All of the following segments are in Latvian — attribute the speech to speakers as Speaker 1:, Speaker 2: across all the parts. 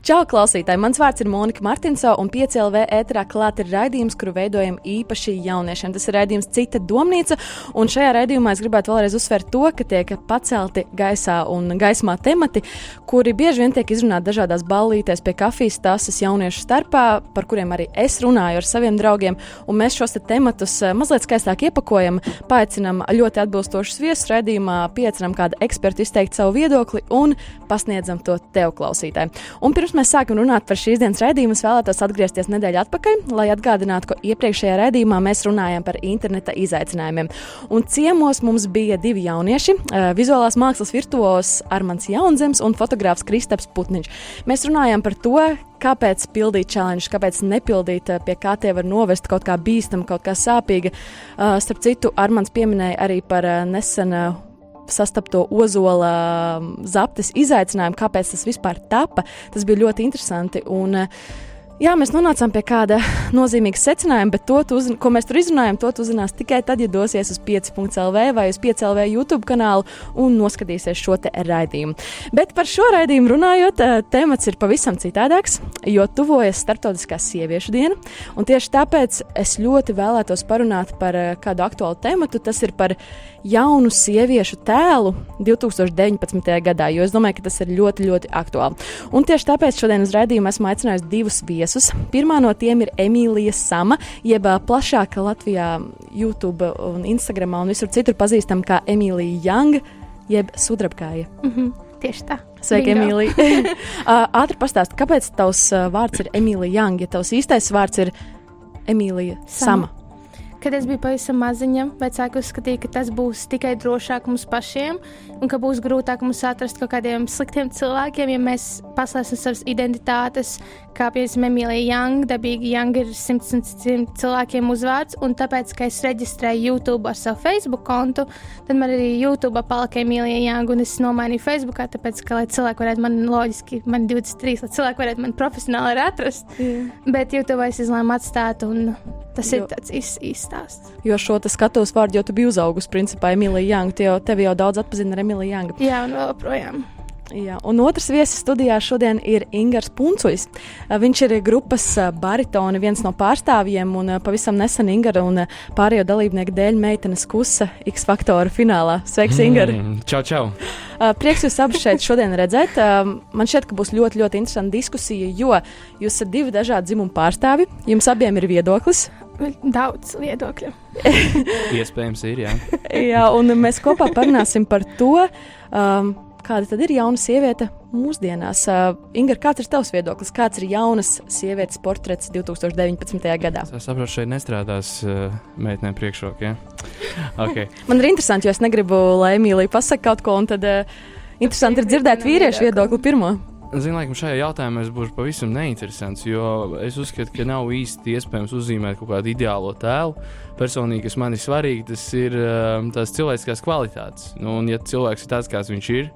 Speaker 1: Čau, klausītāji! Mans vārds ir Monika Martinso, un 5LV ēterā klāt ir raidījums, kuru veidojam īpaši jauniešiem. Tas ir raidījums Cita domnīca, un šajā raidījumā es gribētu vēlreiz uzsvērt to, ka tiek pacelti gaisā un gaismā temati, kuri bieži vien tiek izrunāti dažādās ballītēs pie kafijas tases jauniešu starpā, par kuriem arī es runāju ar saviem draugiem, un mēs šos te tematus eh, mazliet skaistāk iepakojam, paaicinam ļoti atbilstošus viesus raidījumā, piecinam kādu ekspertu izteikt savu viedokli un pasniedzam to tev klausītāji. Pirms mēs sākam runāt par šīs dienas raidījumu, es vēlētos atgriezties nedēļu atpakaļ, lai atgādinātu, ka iepriekšējā raidījumā mēs runājām par interneta izaicinājumiem. Un ciemos mums bija divi jaunieši - vizuālās mākslas virtuos Armāns Jaunzems un fotogrāfs Kristaps Putniņš. Mēs runājām par to, kāpēc pildīt challenge, kāpēc nepildīt, pie kā tie var novest kaut kā bīstama, kaut kā sāpīga. Starp citu, Armāns pieminēja arī par nesenu sastapto ozola zaptes izaicinājumu, kāpēc tas vispār tapa. Tas bija ļoti interesanti. Un, uh, Jā, mēs nonācām pie kāda nozīmīga secinājuma, bet to, uzin, ko mēs tur izrunājam, to uzzinās tikai tad, ja dosies uz 5.CLV vai uz 5.CLV YouTube kanālu un noskatīsies šo raidījumu. Bet par šo raidījumu runājot, eh, temats ir pavisam citādāks, jo tuvojas Startautiskā sieviešu diena, tieši tāpēc es ļoti vēlētos parunāt par eh, kādu aktuālu tematu. Tas ir par jaunu sieviešu tēlu 2019. gadā, jo es domāju, ka tas ir ļoti, ļoti aktuāli. Un tieši tāpēc šodien uz raidījumu esmu aicinājusi divus viesus. Pirmā no tiem ir Emīlija Sama, jeb plašāk Latvijā, YouTube un Instagram un visur citur pazīstama kā Emīlija Young, jeb sudrabkāja.
Speaker 2: Mm -hmm. Tieši tā.
Speaker 1: Sveika, Emīlija. Ātri pastāst, kāpēc tavs vārds ir Emīlija Young, ja tavs īstais vārds ir Emīlija Sama? Sama.
Speaker 2: Kad es biju pavisam maziņa, vecāki uzskatīja, ka tas būs tikai drošāk mums pašiem un ka būs grūtāk mums atrast kaut kādiem sliktiem cilvēkiem, ja mēs paslēpsim savas identitātes, kā piemēram Emīlija Young. Dabīgi Young ir simt, simt, simt cilvēkiem uzvārds, un tāpēc, ka es reģistrēju YouTube ar savu Facebook kontu, tad man arī YouTube palika Emīlija Young, un es nomainīju Facebookā, tāpēc, ka, lai cilvēki varētu man loģiski, man 23, lai cilvēki varētu man profesionāli atrast. Yeah. Bet YouTube es izlēmu atstāt, un tas jo, ir tāds īsts stāsts.
Speaker 1: Jo šo skatos vārdu jau tu biji uzaugusi, principā, Emīlija Young, tie jau tevi jau daudz atpazina ar Emīliju Young.
Speaker 2: Jā, un vēl projām.
Speaker 1: Jā, un otrs viesis studijā šodien ir Ingūns Punčuļs. Viņš ir grupas baritona, viens no pārstāvjiem, un pavisam nesen Ingūna un pārējo dalībnieku dēļ meitenes kusa X faktora finālā. Sveiks, Ingūna!
Speaker 3: Mm, čau, čau!
Speaker 1: Prieks jūs abus šeit šodien redzēt. Man šķiet, ka būs ļoti, ļoti interesanta diskusija, jo jūs esat divi dažādi dzimumu pārstāvi. Jums abiem ir viedoklis.
Speaker 2: Daudz viedokļu.
Speaker 3: Iespējams, ir. Jā,
Speaker 1: jā un mēs kopā parunāsim par to. Um, kāda tad ir jauna sieviete mūsdienās? Uh, Inga, kāds ir tavs viedoklis? Kāds ir jaunas sievietes portrets 2019. gadā?
Speaker 3: Es saprotu, šeit nestrādās uh, meitenēm priekšroka. Ja? Okay.
Speaker 1: Man ir interesanti, jo es negribu, lai Emīlija pasakā kaut ko, un tad uh, interesanti ir dzirdēt vīriešu viedokli pirmo.
Speaker 3: Zinu, laikam, šajā jautājumā es būšu pavisam neinteresants, jo es uzskatu, ka nav īsti iespējams uzzīmēt kaut kādu ideālo tēlu. Personīgi, kas man ir svarīgi, tas ir um, tās cilvēciskās kvalitātes. Nu, un, ja cilvēks ir tāds, kāds viņš ir,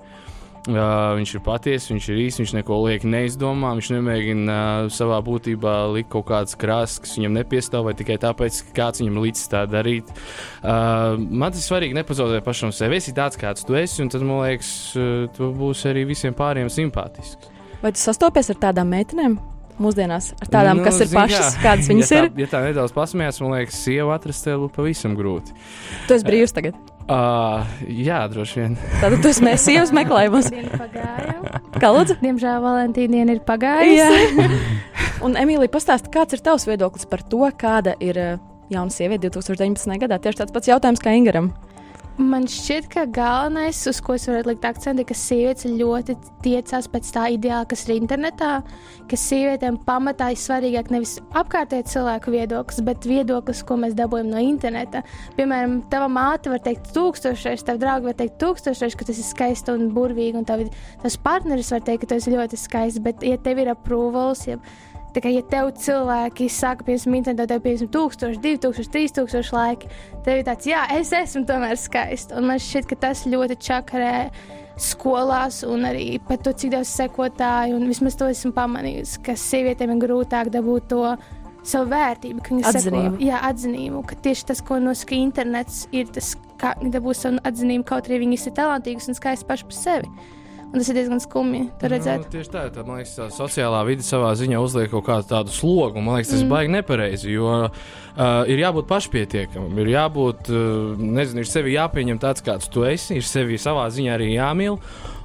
Speaker 3: Uh, viņš ir patiesa, viņš ir īsts, viņš neko lieki neizdomā. Viņš nemēģina uh, savā būtībā likt kaut kādas krāsas, kas viņam nepiestāv, vai tikai tāpēc, ka kāds viņam līdz tā darīt. Uh, man tas svarīgi nepazaudēt pašam sevi. Es esmu tāds, kāds tu esi, un tad man liekas, uh, tu būsi arī visiem pārējiem simpātisks.
Speaker 1: Vai tu sastopies ar tādām meitenēm? Mūsdienās ar tādām, nu, kas ir pašas, kā, kādas viņas
Speaker 3: ja tā,
Speaker 1: ir.
Speaker 3: Ja tā nedaudz pasmējās, man liekas, sieva atrast tevi pavisam grūti.
Speaker 1: Tu esi brīvs tagad.
Speaker 3: Uh, jā, droši vien.
Speaker 1: Tad tu esi mēs sievas meklējumos. Kā lūdzu?
Speaker 2: Diemžēl Valentīna diena ir pagājusi.
Speaker 1: Un Emīlija, pastāsti, kāds ir tavs viedoklis par to, kāda ir jauna sieviete 2019. gadā? Tieši tāds pats jautājums kā Ingaram.
Speaker 2: Man šķiet, ka galvenais, uz ko es varu likt akcentu, ir, ka sievietes ļoti tiecās pēc tā ideāla, kas ir internetā, ka sievietēm pamatā ir svarīgāk nevis apkārtējā cilvēku viedoklis, bet viedoklis, ko mēs dabūjam no interneta. Piemēram, tava māte var teikt tūkstošreiz, tava drauga var teikt tūkstošreiz, ka tas ir skaisti un burvīgi, un tavi, tas partneris var teikt, ka tas ir ļoti skaisti, bet, ja tev ir approval, ja Tā kā, ja tev cilvēki saka, piemēram, internetā, tev ir 1000, 2000, 3000 laiki, tev ir tāds, jā, es esmu tomēr skaists. Un man šķiet, ka tas ļoti čakarē skolās, un arī par to, cik daudz sekotāju, un vismaz to esmu pamanījusi, ka sievietēm ir grūtāk dabūt to savu vērtību, ka viņi
Speaker 1: Atzinību.
Speaker 2: seko, jā, atzinību, ka tieši tas, ko nosaka internets, ir tas, kā viņi dabūs savu atzinību, kaut arī viņi ir talantīgas un skaisti paši par sevi. Un tas ir diezgan skumji to redzēt.
Speaker 3: Nu, tieši tā, tā, man liekas, tā sociālā vide savā ziņā uzliek kaut kādu tādu slogu. Man liekas, tas
Speaker 2: Mm.
Speaker 3: baigi nepareizi. Jo uh, ir jābūt pašpietiekamam, ir jābūt, uh, nezinu, ir sevi jāpieņem tāds, kāds tu esi, ir sevi savā ziņā arī jāmīl.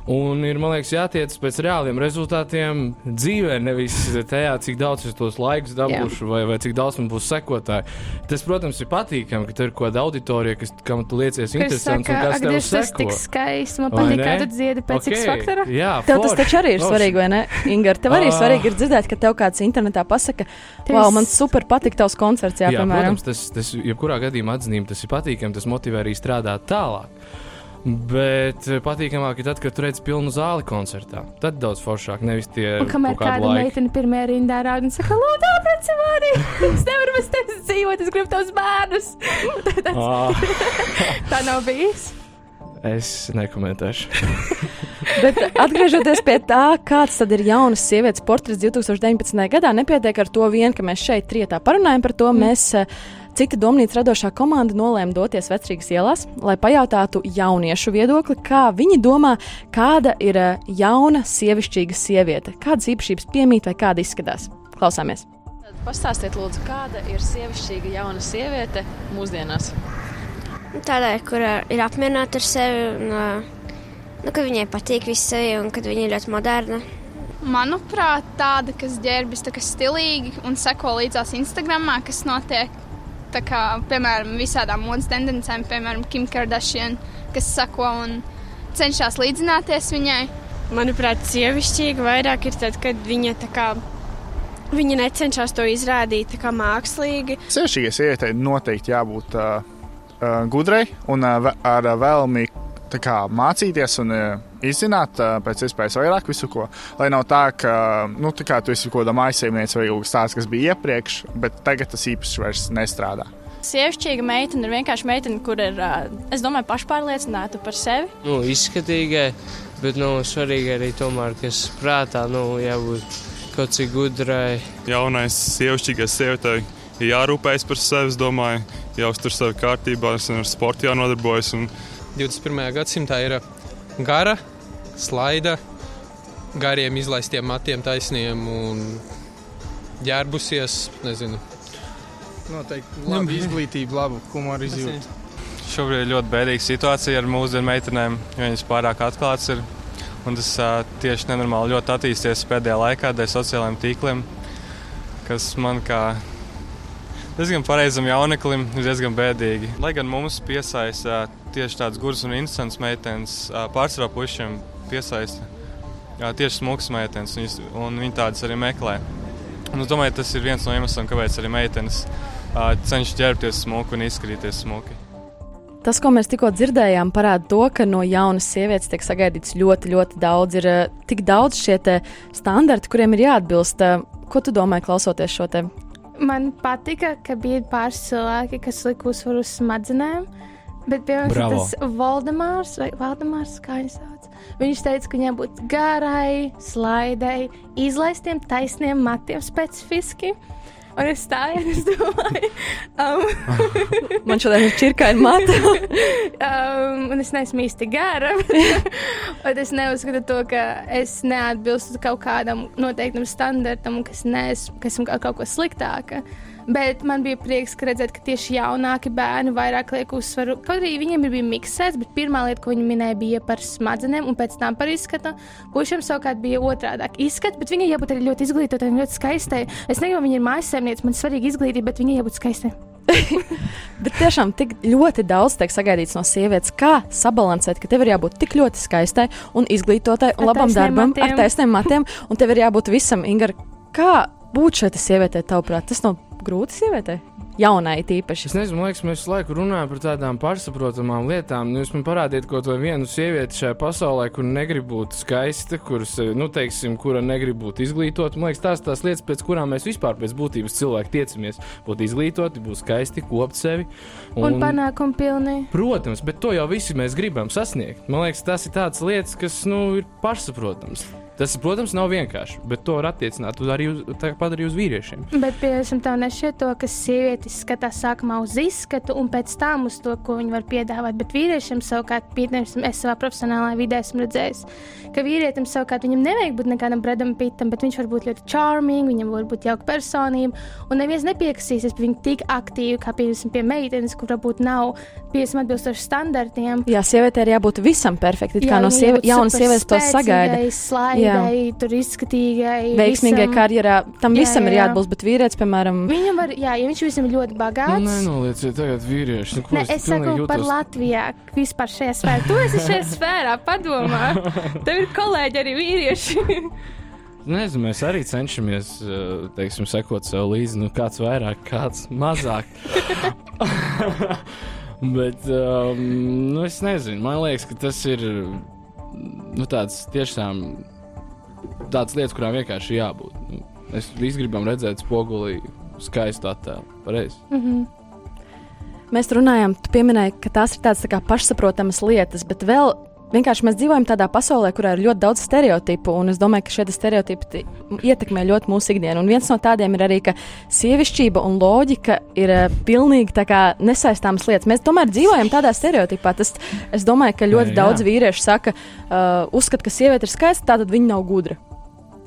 Speaker 3: Un ir, man liekas, jātiec pēc reāliem rezultātiem dzīvē, nevis tajā, cik daudz es tos laikus dabūšu, vai, vai cik daudz man būs sekotāji. Tas, protams, ir patīkami, ka tur ir kaut kāda auditorija, kas, kam tu liecies
Speaker 2: Kas
Speaker 3: interesants
Speaker 2: saka,
Speaker 3: un kas tev
Speaker 2: Dievs, tas tik skaisti. Man patīk, kā tu dziedi pēc okay. X faktora.
Speaker 3: Jā,
Speaker 1: Tev tas taču arī ir
Speaker 3: forši.
Speaker 1: svarīgi, vai ne? Inga, tev arī
Speaker 3: Ah.
Speaker 1: svarīgi ir dzirdēt, ka tev kāds internetā pasaka, wow, man super patīk tavs koncerts, jā,
Speaker 3: Jā,
Speaker 1: piemēram.
Speaker 3: protams, tas, tas jebkurā gadījumā atzīmē, tas ir patīkami, tas motivē arī strādāt tālāk. Bet eh, patīkamāk ir tad, kad tu redz pilnu zāli koncertā. Tad daudz foršāk, nevis tie
Speaker 2: Un kamēr kāda
Speaker 3: laiki.
Speaker 2: meitene pirmajā rindā rāda un saka, lūdzu, apreci mani! Es nevaru bez tevis dzīvot, es gribu tavus bērnus!
Speaker 3: Ah,
Speaker 2: Tā nav bijis.
Speaker 3: es nekomentēšu.
Speaker 1: Bet atgriežoties pie tā, kāds tad ir jaunas sievietes portrets 2019. gadā, nepietiek ar to vien, ka mēs šeit trietā parunājam par to. Mēs, eh, Cita domnīca radošā komanda nolēma doties vecrīgas ielās, lai pajautātu jauniešu viedokli, kā viņi domā, kāda ir eh, jauna sievišķīga sieviete, kādas īpašības piemīt vai kāda izskatās. Klausāmies! Pastāstiet, lūdzu, kāda ir sievišķīga jauna sieviete mūsdienās?
Speaker 4: Tādai, kur ā, ir apmierināta ar sevi, un ā, nu, ka viņai patīk viss sevi, un kad viņa ir ļoti moderna.
Speaker 5: Manuprāt, tāda, kas ģērbjas tā kā stilīgi un seko līdzās Instagram, kas notiek. Tā kā, piemēram, visādām modes tendencēm, piemēram, Kim Kardashian, kas sako un cenšas līdzināties viņai.
Speaker 6: Manuprāt, sievišķīga vairāk ir tad, kad viņa tā kā. Viņa necenšas to izrādīt tā kā mākslīgi.
Speaker 7: Sievišķīgai sievietei noteikti jābūt uh, uh, gudrai un uh, ar uh, vēlmi kā, mācīties un uh, izzināt uh, pēc iespējas vairāk visu ko. Lai nav tā, ka nu, tā kā, tu esi kaut kāda maisaimniece vai kas tāds, kas bija iepriekš, bet tagad tas īpaši vairs nestrādā.
Speaker 8: Sievišķīga meitene ir vienkārši meitene, kur ir, ā, es domāju, pašpārliecināta par sevi.
Speaker 9: nu, izskatīgai, bet nu, svarīgi arī tomēr, kas prātā nu, jābūt kaut cik gudrai.
Speaker 10: jaunais sievišķīgais sievietei ir jārūpējas par sevi, es domāju, jāuztur sevi kārtībā, ar sportu jānodarbojas. Un
Speaker 11: 21. gadsimtā ir gara, slaida, gariem izlaistiem matiem taisniem un ģērbusies, nezinu.
Speaker 12: Noteikti labi izglītība, labu humoru izjūtu.
Speaker 10: šobrīd ir ļoti bēdīga situācija ar mūsdienu meitenēm, jo viņas pārāk atklātas ir. Un tas uh, tieši nenormāli ļoti attīstījies pēdējā laikā dēļ sociālajiem tīkliem, kas man kā diezgan pareizam jauneklim ir diezgan bēdīgi. Lai gan mums piesaista tieši tāds gurs un interesants meitenes, uh, pārsvarā pušiem piesaista jā, tieši smukas meitenes, un, viņas- un viņi tādas arī meklē. Un es domāju, tas ir viens no iemesliem, kāpēc arī meitenes uh, cenšas ģērbties smuki un izskatīties smuki.
Speaker 1: Tas, ko mēs tikko dzirdējām, parāda to, ka no jaunas sievietes tiek sagaidīts ļoti, ļoti daudz. Ir tik daudz šie te standarti, kuriem ir jāatbilst. Ko tu domā, klausoties šo te?
Speaker 2: Man patika, ka bija pāris cilvēki, kas lika uzsvaru uz smadzenēm. Bet, piemēram,
Speaker 3: Bravo.
Speaker 2: tas Valdemārs, vai Valdemārs, kā viņš sauc, viņš teica, ka viņai būtu garai, slaidai, izlaistiem, taisniem matiem specifiski. Un es stāju, un es domāju, um,
Speaker 1: Man šodien ir čirkaini mati.
Speaker 2: um, un es neesmu īsti gara. un es neuzskatu to, ka es neatbilstu kaut kādam noteiktam standartam, un ka es neesmu ka esmu kaut, kaut ko sliktāka. Bet man bija prieks redzēt, ka tieši jaunāki bērni vairāk liek uzsvaru. Kaut arī viņiem bija miksēts, bet pirmā lieta, ko viņi minēja, bija par smadzenēm, un pēc tam par izskatu. Pušiem savukārt bija otrādi izskats, bet viņai jābūt arī ļoti izglītotai un ļoti skaistai. Es negribu, viņa ir mājasēmniece, man ir svarīga izglītība, bet viņai jābūt skaistai.
Speaker 1: Bet tiešām tik ļoti daudz tiek sagaidīts no sievietes, kā sabalansēt, ka tev ir jābūt tik ļoti skaistai un izglītotai un
Speaker 2: Ar
Speaker 1: labam darbam,
Speaker 2: matiem.
Speaker 1: ar taisniem matiem, un tev ir jābūt visam, Ingar. Kā būt šai sievietei, tavuprāt? Tas nav grūti sievietei, jaunai tīpaši.
Speaker 3: Es nezinu, liekas, mēs visu laiku runājam par tādām pašsaprotamām lietām. Nu, jūs man parādiet kaut vai vienu sievieti šajā pasaulē, kur negrib būt skaista, kuras, nu, teiksim, kura negrib būt izglītota. Man liekas, tās tās lietas, pēc kurām mēs vispār pēc būtības cilvēki tiecamies. Būt izglītoti, būt skaisti, kopt sevi.
Speaker 2: Un, un panākumu pilni.
Speaker 3: Protams, bet to jau visi mēs gribam sasniegt. Man liekas, tas ir tāds lietas, kas, nu, ir pašsaprotams. Tas, protams, nav vienkārši, bet to var attiecināt arī uz, arī uz vīriešiem.
Speaker 2: Bet, piemēram, tā nešķiet to, ka sievietes skatās sākumā uz izskatu un pēc tam uz to, ko viņi var piedāvāt. Bet vīriešiem savukārt, piemēram, es savā profesionālajā vidē esmu redzējis, ka vīrietim savukārt viņam nevajag būt nekādam bredam pitam, bet viņš var būt ļoti charming, viņam var būt jauka personība, un neviens nepiekasīsies pie viņa tik aktīvi, kā, piemēram, pie meitenes, kur varbūt nav, piemēram, atbilstoši standartiem.
Speaker 1: Jā, sievietē ir jābūt visam perfekti, kā no sieva, jaunas sievietes to sagaida.
Speaker 2: Slaidai, tur izskatīgai.
Speaker 1: Veiksmīgai
Speaker 2: visam.
Speaker 1: karjerā. Tam
Speaker 2: Jā,
Speaker 1: visam
Speaker 2: jā,
Speaker 1: ir
Speaker 2: jā.
Speaker 1: jāatbilst, bet vīrietis, piemēram,
Speaker 2: Viņam var, jā, ja viņš visam ir ļoti
Speaker 3: Nu,
Speaker 2: bagāts.
Speaker 3: nenolieciet tagad vīrieši. Nu,
Speaker 2: Ne, es saku
Speaker 3: pilnīgi
Speaker 2: par
Speaker 3: jūtos-
Speaker 2: Latvijā, vispār šajā sfērā. Tu esi šajā sfērā, padomā. Tev ir kolēģi arī vīrieši.
Speaker 3: Nezinu, mēs arī cenšamies, eh, teiksim, sekot sev līdzi. Nu, kāds vairāk, kāds mazāk. Bet, um, nu, es nezinu, man liekas, ka tas ir nu, tāds tiešām tāds lietas, kurām vienkārši jābūt. Nu, mēs visi gribam redzēt spogulī skaistu attēlu. Pareizi.
Speaker 1: Mhm. Mēs runājām, tu pieminēji, ka tās ir tādas tā pašsaprotamas lietas, bet vēl vienkārši mēs dzīvojam tādā pasaulē, kurā ir ļoti daudz stereotipu, un es domāju, ka šie te stereotipi ti- ietekmē ļoti mūsu ikdienu. Un viens no tādiem ir arī, ka sievišķība un loģika ir uh, pilnīgi nesaistāmas lietas. Mēs tomēr dzīvojam tādā stereotipā. Tas, es domāju, ka ļoti
Speaker 3: Jā.
Speaker 1: daudz vīriešu saka, uh, uzskata, ka sieviete ir skaista, tātad viņa nav gudra.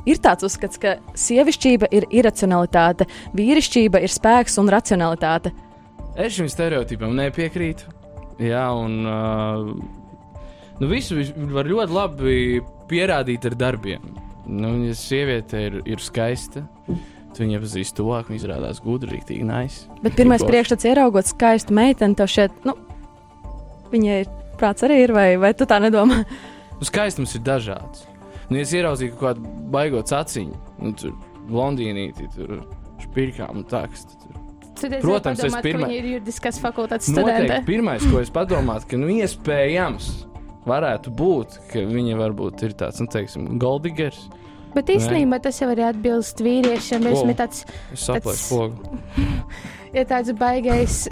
Speaker 1: Ir tāds uzskats, ka sievišķība ir iracionalitāte, vīrišķība ir spēks un racionalitāte.
Speaker 3: Es šim stereotipam nepiekrītu. Jā, un uh, nu, visu vis- var ļoti labi pierādīt ar darbiem. Nu, ja sieviete ir, ir skaista, tad viņa iepazīst tuvāk, viņa izrādās gudra, rīktīgi nice.
Speaker 1: Bet pirmais priekšstats, ieraugot skaistu meiteni, tev šeit, nu, viņai prāts arī ir, vai, vai tu tā nedomā?
Speaker 3: Nu, skaistums ir dažāds. Nu, ja es ieraudzīju kaut kādu baigot aciņu, nu, tur blondīnīti, tur špirkām un tā, kas tur. Protams, es pirmā-
Speaker 2: ir juridiskās fakultātes
Speaker 3: Noteikti
Speaker 2: studente.
Speaker 3: pirmais, ko es padomāju, ka nu, iespējams varētu būt, ka viņa varbūt ir tāds, nu, teiksim, goldigers.
Speaker 2: Bet īstenībā tas jau arī atbilst vīriešiem.
Speaker 3: O,
Speaker 2: domāju, tāds,
Speaker 3: Es saplēsu pogu.
Speaker 2: ja tāds baigais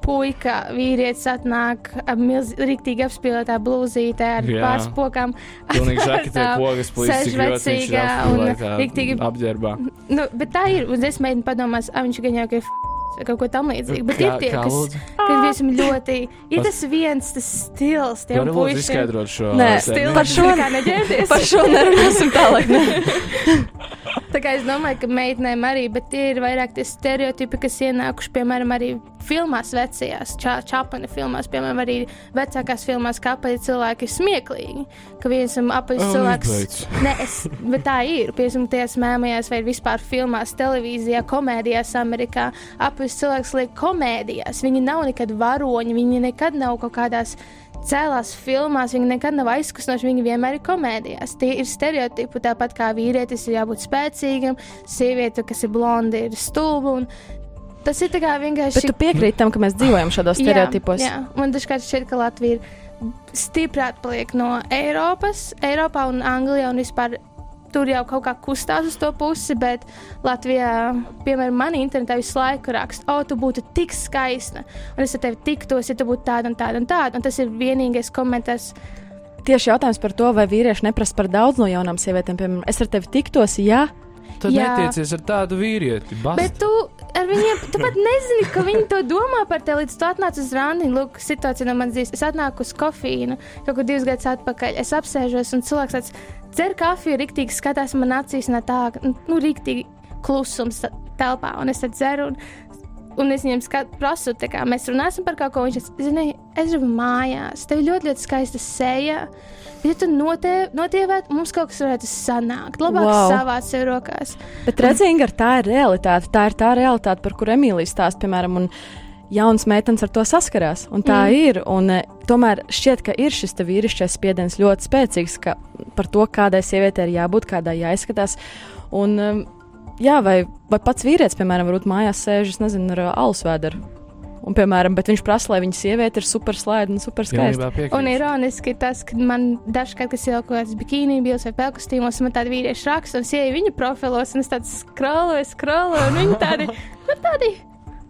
Speaker 2: puika vīrietis atnāk ar rīktīgi apspīlētā blūzītē ar pārspokām.
Speaker 3: Pilnīgi žaketē pogas plīsīs, cik ļoti viņš ir apspīlētā
Speaker 2: rīktīgi.
Speaker 3: apģērbā.
Speaker 2: Nu, bet tā ir, un es mēģinu padomāt, ah, viņš gan jau ir vai kaut ko tam līdzīgu. Bet
Speaker 3: Kā-
Speaker 2: ir tie, kas, kas visam ļoti, ir tas viens, tas stils, tiem puišiem.
Speaker 3: izskaidrot šo
Speaker 1: Nē,
Speaker 3: terminu?
Speaker 1: par šo,
Speaker 2: neģērties?
Speaker 1: par šo nerunāsim tālāk. Ne?
Speaker 2: Tā kā es domāju, ka meitenēm arī, bet tie ir vairāk tie stereotipi, kas ienākuši, piemēram, arī filmās vecajās, čā, čapana filmās, piemēram, arī vecākās filmās, kā apaļi cilvēki ir smieklīgi. Ka viens apaļs
Speaker 3: Oh,
Speaker 2: cilvēks.
Speaker 3: izbeidz.
Speaker 2: Nē, es, bet tā ir. Piemēram, tajās mēmajās vai vispār filmās, televīzijā, komēdijās Amerikā. Apaļs cilvēks liek komēdijās. Viņi nav nekad varoņi, viņi nekad nav kaut kādās cēlās filmās, viņi nekad nav aizkustinoši, viņi vienmēr ir komēdijās. Tie ir stereotipi, tāpat kā vīrietis ir jābūt spēcīgam, sieviete, kas ir blonda, ir stulba. Tas ir vienkārši.
Speaker 1: Bet tu piekrīti tam, ka mēs dzīvojam šādos stereotipos?
Speaker 2: Jā, jā. man dažkārt šķiet, ka Latvija ir stiprāk paliek no Eiropas, Eiropā un Anglijā un vispār. Tur jau kaut kā kustās uz to pusi, bet Latvijā, piemēram, manā internetā visu laiku raksta, o, tu būtu tik skaista, un es ar tevi tiktos, ja tu būtu tāda un tāda un tāda. Un tas ir vienīgais komentārs,
Speaker 1: Tieši jautājums par to, vai vīrieši neprasa par daudz no jaunām sievietēm. Piemēram, es ar tevi tiktos, ja.
Speaker 3: Tad netiecies ar tādu vīrieti. Basta.
Speaker 2: Bet tu ar viņiem, tu pat nezini, ka viņi to domā par tevi. Līdz tu atnāc uz randiņu, lūk, situācija no manas dzīves. Es atnāku uz kofīnu kaut kur divus gadus atpakaļ. Es apsēžos un cilvēks tāds dzer kafiju, rīktīgi skatās man acīs, un tā, nu, rīktīgi klusums telpā. Un es tad dzeru. Un, Un es viņam skatu, prasu, kā mēs runāsim par kaut ko. Viņš teica, zini, es gribu mājās. Tev ļoti, ļoti skaista seja. Ja tu notie, notievētu, mums kaut kas varētu sanākt. Labāk
Speaker 1: Wow.
Speaker 2: wow. savā sev rokās.
Speaker 1: Bet redziet, Inga, tā ir realitāte. Tā ir tā realitāte, par kuru Emīlija stāsta, piemēram, un jaunas meitenes ar to saskarās. Un tā mm. Ir. Un, e, tomēr šķiet, ka ir šis vīrišķais spiediens ļoti spēcīgs par to, kādai sievietei ir jābūt, kādai jāizskatās. Un, e, jā, vai, vai pats vīrietis, piemēram, varbūt mājās sēž, nezinu, ar alus vēderu. Un, piemēram, bet viņš prasa, lai viņa sieviete ir super slaida un super skaista.
Speaker 2: Un ironiski ir tas, ka man dažkārt, kas ir kaut kāds bikīni, bijis vai pelkostīmos, man tādi vīrieši raksta, un es ieju viņu profilos, un es tāds skroloju, skroloju, un viņi tādi, nu, tādi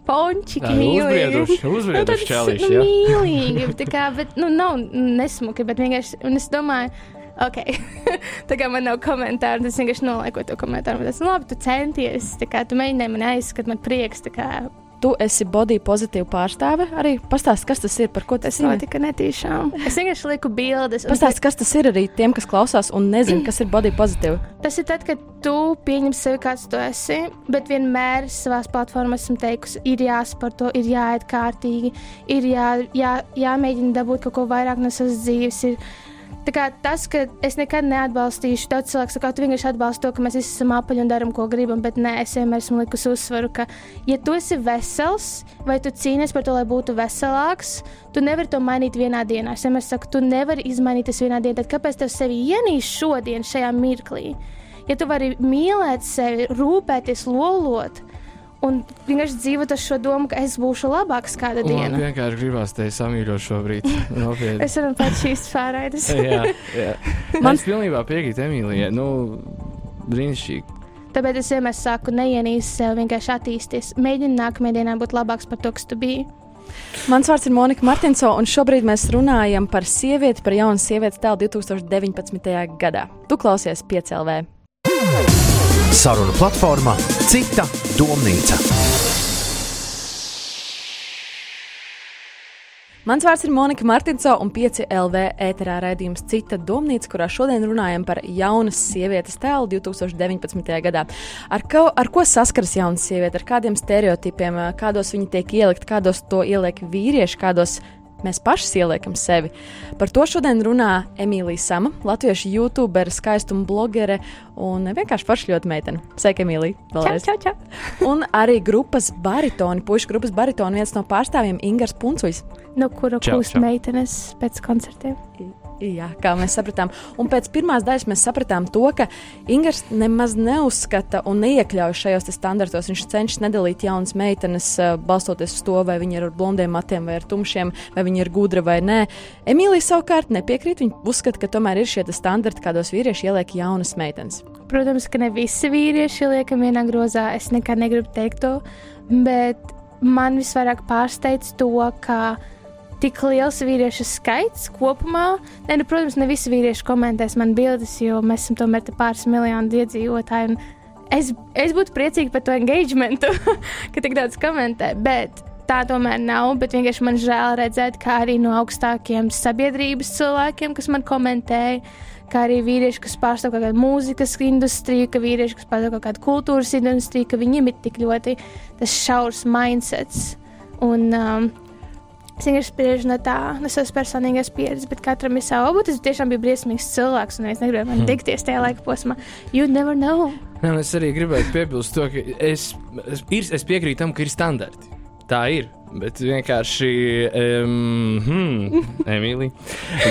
Speaker 2: pončiki mīlīgi.
Speaker 3: uzbrieduši- uzbrieduši
Speaker 2: Nu. Mīlīgi, tā kā, bet, nu, nav nesmuki, bet vienkārši, un es domāju, Ok, tā kā man nav komentāru, tas vienkārši nolaiku to komentāru. Tas, nu, labi, tu centies, kā tu mēģināji man aizskat, man prieks, kā
Speaker 1: Tu esi body pozitīva pārstāve. Arī pastāsti, kas tas ir, par ko tas
Speaker 2: tas notika netīšām. Es vienkārši liku bildes.
Speaker 1: Pastāsti, kas tas ir arī tiem, kas klausās un nezina, kas ir body pozitīva.
Speaker 2: Tas ir tad, kad tu pieņem sevi, kāds tu esi, bet vienmēr savā platformā esmu teikusi, ir jāsporto, ir jāiet kārtīgi, ir jā, jā, jāmēģina dabūt kaut ko vairāk no savas dzīves. Ir, tas, ka es nekad neatbalstīšu, daudz cilvēku saka, tu vienkārši atbalsti to, ka mēs visi esam apaļi un darām, ko gribam, bet nē, es vienmēr esmu likusi uzsvaru, ka, ja tu esi vesels vai tu cīnies par to, lai būtu veselāks, tu nevari to mainīt vienā dienā. Es vienmēr saku, tu nevari izmainīt tas vienā dienā, tad kāpēc tev sevi ienīst šodien, šajā mirklī? Ja tu vari mīlēt sevi, rūpēties, lolot, un vienkārši dzīvot ar šo domu, ka es būšu labāks kādu
Speaker 3: dienu.
Speaker 2: Man
Speaker 3: vienkārši gribās te samīļot šobrīd.
Speaker 2: es varu pēc šīs pārraides.
Speaker 3: jā, jā. Man es pilnībā piekrītu Emīlijai. Nu, brīnišķīgi.
Speaker 2: Tāpēc es vienmēr saku, neienīsi sev, vienkārši attīsties. Mēģini nākamajā dienā būt labāks par to, kas tu biji.
Speaker 1: Mans vārds ir Monika Martinso, un šobrīd mēs runājam par sievieti, par jaunu sievietes tēlu 2019. gadā. Tu klausies 5LV!
Speaker 13: Sarunu platformā Cita domnīca.
Speaker 1: Mans vārds ir Monika Martinsona un 5 LV ēterā raidījums Cita domnīca, kurā šodien runājam par jaunas sievietes tēlu 2019. gadā. Ar ko, ar ko saskaras jauna sieviete, ar kādiem stereotipiem, kādos viņa tiek ielikt, kādos to ieliek vīrieši, kādos viņa mēs paši ieliekam sevi. Par to šodien runā Emīlija Sama, latviešu youtubere, skaistuma blogere un vienkārši forša ļoti meitene. Sveika, Emīlija! Vēlreiz.
Speaker 2: Čau, čau,
Speaker 1: Un arī grupas baritoni, pušu grupas baritoni, viens no pārstāvjiem Ingars Puncuis.
Speaker 2: No kura
Speaker 1: Čau, čau.
Speaker 2: meitenes pēc koncertiem?
Speaker 1: Jā, kā mēs sapratām. Un pēc pirmās daļas mēs sapratām to, ka Ingūns nemaz neuzskata un neiekļauj šajos standartos. Viņš cenšas nedalīt jaunas meitenes, eh, balstoties uz to, vai viņi ir ar blondiem matiem vai ar tumšiem, vai viņi ir gudri vai nē. Emīlija savukārt nepiekrīt. Viņa uzskata, ka tomēr ir šie standarti, kādos vīrieši ieliek jaunas meitenes.
Speaker 2: Protams, ka ne visi vīrieši liekam vienā grozā. Es nekad negribu teikt to, bet man visvairāk pārsteidz to, ka tik liels vīriešu skaits kopumā. Ne, nu, protams, ne visi vīrieši komentēs man bildes, jo mēs esam tomēr pāris miljoni iedzīvotāji. Es, es būtu priecīga par to engagementu, ka tik daudz komentē. Bet tā tomēr nav. Bet vienkārši man žēl redzēt, kā arī no augstākiem sabiedrības cilvēkiem, kas man komentēja, kā arī vīrieši, kas pārstāv kaut kādu mūzikas industriju, ka vīrieši, kas pārstāv kaut kādu kultūras industriju, ka viņiem ir tik ļoti tas šaurs mindsets. Un, um, Es vienkārši spriežu no tā, no savas personīgās pieredzes, bet katram ir sava. Varbūt tas tiešām bija briesmīgs cilvēks, un es negribēju man
Speaker 3: Hmm.
Speaker 2: tikties tajā laika posmā. You never know.
Speaker 3: Nē, es arī gribēju piebilst to, ka es, es, ir, es piekrītu tam, ka ir standarti. Tā ir. Bet vienkārši, um, hmm, Emīlija.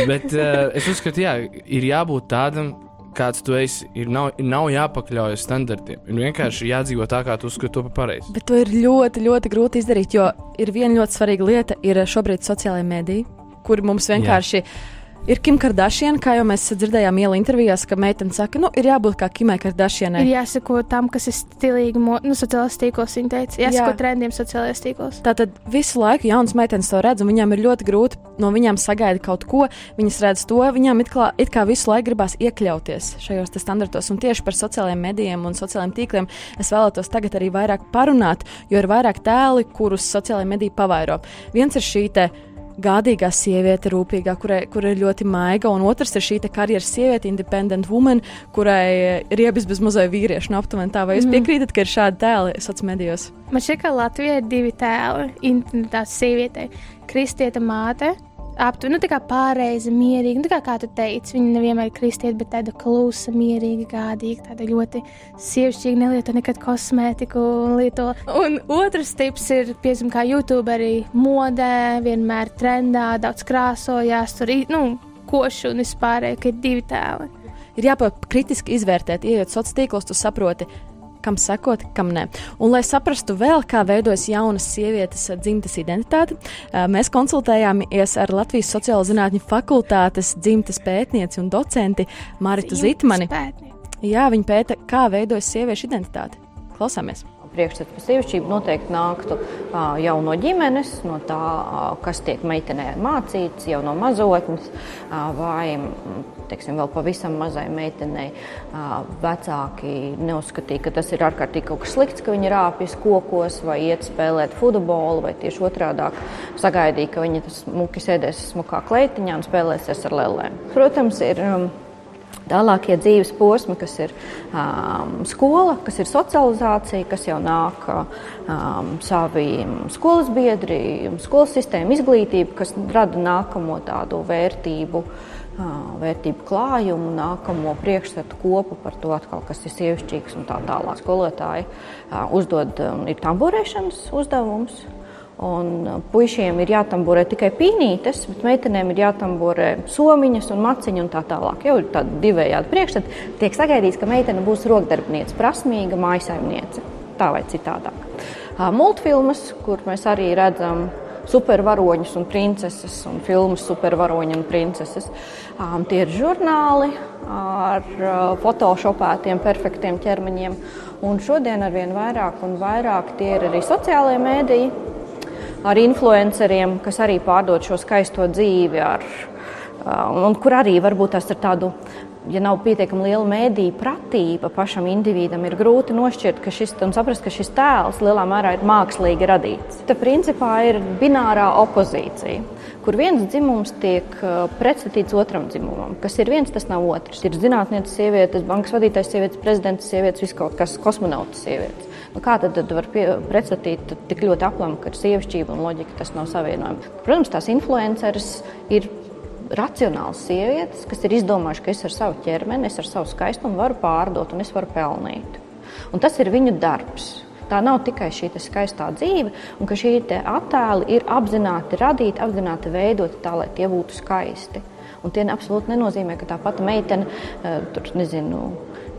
Speaker 3: Bet uh, es uzskatu, jā, ir jābūt tādam, kāds tu esi. Ir nav, nav jāpakļaujas standartiem. Ir vienkārši jādzīvo tā, kā tu uzskati to par pareizi.
Speaker 1: Bet to ir ļoti, ļoti grūti izdarīt, jo ir viena ļoti svarīga lieta, ir šobrīd sociālajie mediji, kur mums vienkārši. Jā. Ir Kim Kardashian, kā jau mēs dzirdējām, iela intervijās, ka meitene saka, nu, ir jābūt kā Kimai Kardashianai.
Speaker 2: Ir jāsako tam, kas ir stilīgi, nu, sociālajos tīklos. Viņa teica, jāsako
Speaker 1: Jā.
Speaker 2: trendiem sociālajos tīklos.
Speaker 1: Tātad visu laiku jaunas meitenes to redz, un viņām ir ļoti grūti no viņām sagaidīt kaut ko. Viņas redz to, viņām it kā, it kā visu laiku gribās iekļauties šajos standartos. Un tieši par sociālajiem medijiem un sociālajiem tīkliem es vēlētos tagad arī vairāk parunāt, jo ir vairāk tēli, kurus sociālajie mediji pavairo. Viens ir šī te gādīgā sieviete, rūpīgā, kurai, kurai ir ļoti maiga, un otrs ir šī karjeras sieviete, independent woman, kurai riebis bez mazai vīrieša. No aptuveni tā, vai jūs
Speaker 2: Mhm.
Speaker 1: piekrītat, ka ir šādi tēli sociālajos medijos?
Speaker 2: Man šķiet, ka Latvijā ir divi tēli. Internetā sieviete, kristieta māte. Aptuveni, nu, pārreize, mierīga. Nu, kā, kā tu teici, viņa nevienmēr ir kristieta, bet tāda klusa, mierīga, gādīga, tāda ļoti sievišķīga, nelieto nekad kosmētiku lieto. Un otrs tips ir, piemēram, kā YouTube arī modē, vienmēr trendā, daudz krāsojās, tur ir, nu, koši un vispārēji, ka ir divi tēli.
Speaker 1: ir jāprot kritiski izvērtēt, ejot sociālos tīklos, tu saproti, kam sekot, kam nē. Un, lai saprastu vēl, kā veidojas jaunas sievietes dzimtas identitāte, eh, mēs konsultējāmies ar Latvijas Sociālo zinātņu fakultātes dzimtas pētnieci un docenti Maritu Zitmani.
Speaker 2: pētniece.
Speaker 1: Jā, viņa pēta, kā veidojas sieviešu identitāte. Klausāmies!
Speaker 14: Priekšstats par sievišķību noteikti nāktu jau no ģimenes, no tā, kas tiek meitenē mācīts jau no mazotnes, vai teiksim, vēl pavisam mazai meitenei vecāki neuzskatīja, ka tas ir ārkārtīgi kaut kas slikts, ka viņa rāpjas kokos vai iet spēlēt futbolu, vai tieši otrādi sagaidīja, ka viņa smuki sēdēs smukā kleitiņā un spēlēsies ar lēlēm. Protams, ir Tālākie dzīves posmi, kas ir um, skola, kas ir socializācija, kas jau nāk um, savi skolas biedri, skolas sistēma, izglītība, kas rada nākamo tādu vērtību. Uh, vērtību klājumu, nākamo priekšstatu kopu par to, atkal, kas ir sievišķīgs un tā tālāk. Skolotāji uh, uzdod, um, ir tamborēšanas uzdevums, Un uh, puišiem ir jātamborē tikai pīnītes, bet meitenēm ir jātamborē somiņas un maciņa un tā tālāk. Jau ir tāda divējāda priekšstata. Tiek sagaidīts, ka meitene būs rokdarbniece, prasmīga mājasaimniece, tā vai citādāk. Multfilmas, kur mēs arī redzam supervaroņus un princeses, un filmas supervaroņi un princeses. Um, tie ir žurnāli ar uh, photoshopētiem, perfektiem ķermeņiem. Un šodien ar vien vairāk un vairāk tie ir arī sociālajie mēdīji ar influenceriem, kas arī pārdod šo skaisto dzīvi, ar, un kur arī varbūt tas ir tādu. Ja nav pietiekami liela mēdīņa pratība pašam individam, ir grūti nošķirt, šis, un saprast, ka šis tēls lielā mērā ir mākslīgi radīts. Tā principā ir binārā opozīcija, kur viens dzimums tiek pretstatīts otram dzimumam. Kas ir viens, tas nav otrs. Ir zinātnēcis sievietes, bankas vadītājs sievietes, prezidents sievietes, viskaut kas kosmonauts sievietes. Nu, kā tad, tad var pie, pretstatīt tik ļoti aplam, ka sievišķība un loģika tas nav savienojami? Protams, tās influenceris ir racionāls sievietes, kas ir izdomājuši, ka es ar savu ķermeni, es ar savu skaistumu varu pārdot un es varu pelnīt. Un tas ir viņu darbs. Tā nav tikai šī skaistā dzīve, un ka šī attēli ir apzināti radīti, apzināti veidoti tā, lai tie būtu skaisti. Un tie absolūti nenozīmē, ka tā pati meitene eh, tur nezinu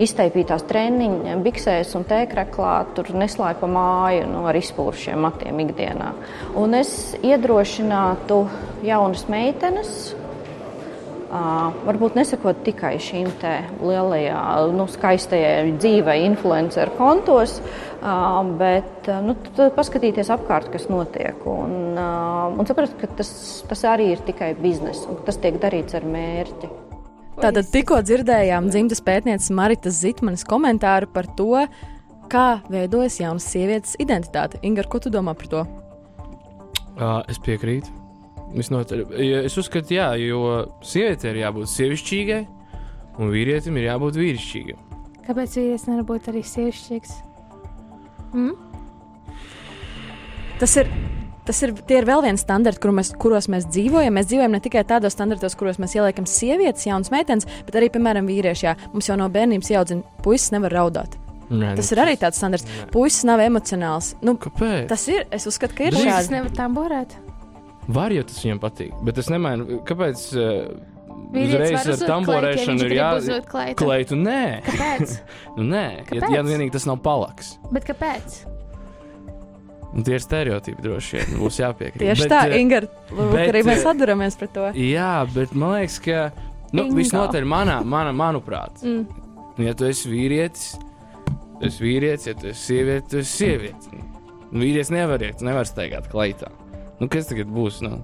Speaker 14: izteipītās treniņa, biksēs un tēkreklā, tur neslēpj pa māju nu, ar izpūšiem matiem ikdienā. Un es iedrošinātu jaunas meitenes. Uh, varbūt nesakot tikai šīm lielajām, nu, skaistajai dzīvei, influenceru kontos, uh, bet uh, nu, paskatīties apkārt, kas notiek. Un, un saprast, ka tas, tas arī ir tikai biznesa, un tas tiek darīts ar mērķi.
Speaker 1: Tātad tikko dzirdējām dzimtas pētnieces Maritas Zitmanes komentāru par to, kā veidojas jaunas sievietes identitāte. Inga, ko tu domā par to?
Speaker 3: Uh, es piekrītu. Visnotaļ. Es uzskatu, jā, jo sievietei ir jābūt sievišķīgai, un vīrietim ir jābūt vīrišķīgam.
Speaker 2: Kāpēc vīrietis nevar būt arī sievišķīgs? Mm?
Speaker 1: Tas ir tas ir, ir vēl viens standarts, kur mēs, kuros mēs dzīvojam. Mēs dzīvojam ne tikai tādos standartos, kuros mēs ieliekam sievietes, jaunas meitenes, bet arī, piemēram, vīrieši. Jā. Mums jau no bērnības jāaudzina, puisis nevar raudāt. Nē, tas nu, ir arī tāds standarts. Nē. Puisis nav emocionāls. Nu,
Speaker 3: Kāpēc?
Speaker 1: Tas ir. Es uzskatu, ka ir
Speaker 2: šādi. Puisis nevar tam borēt.
Speaker 3: Var, jo tas viņam patīk. Bet es nemainu, kāpēc. Uh, Uzreiz ar tamborēšanu ir jāklaitu. Nē,
Speaker 2: kāpēc?
Speaker 3: nu, nē, kāpēc? Ja, ja vienīgi tas nav palaks.
Speaker 2: Bet kāpēc?
Speaker 3: Un tie ir stereotipi droši vien. Būs jāpiekrīt.
Speaker 1: Tieši bet, tā, Inga, arī mēs atduramies pret to.
Speaker 3: Jā, bet man liekas, ka nu, visnotaļ manā, manā, manuprāt, mm. ja tu esi vīrietis, tu esi vīrietis, ja tu esi sieviete, tu esi sieviete. Nu, vīrietis nevar iet, nevar staigāt kleitā. Nu, kas tagad būs? Nu?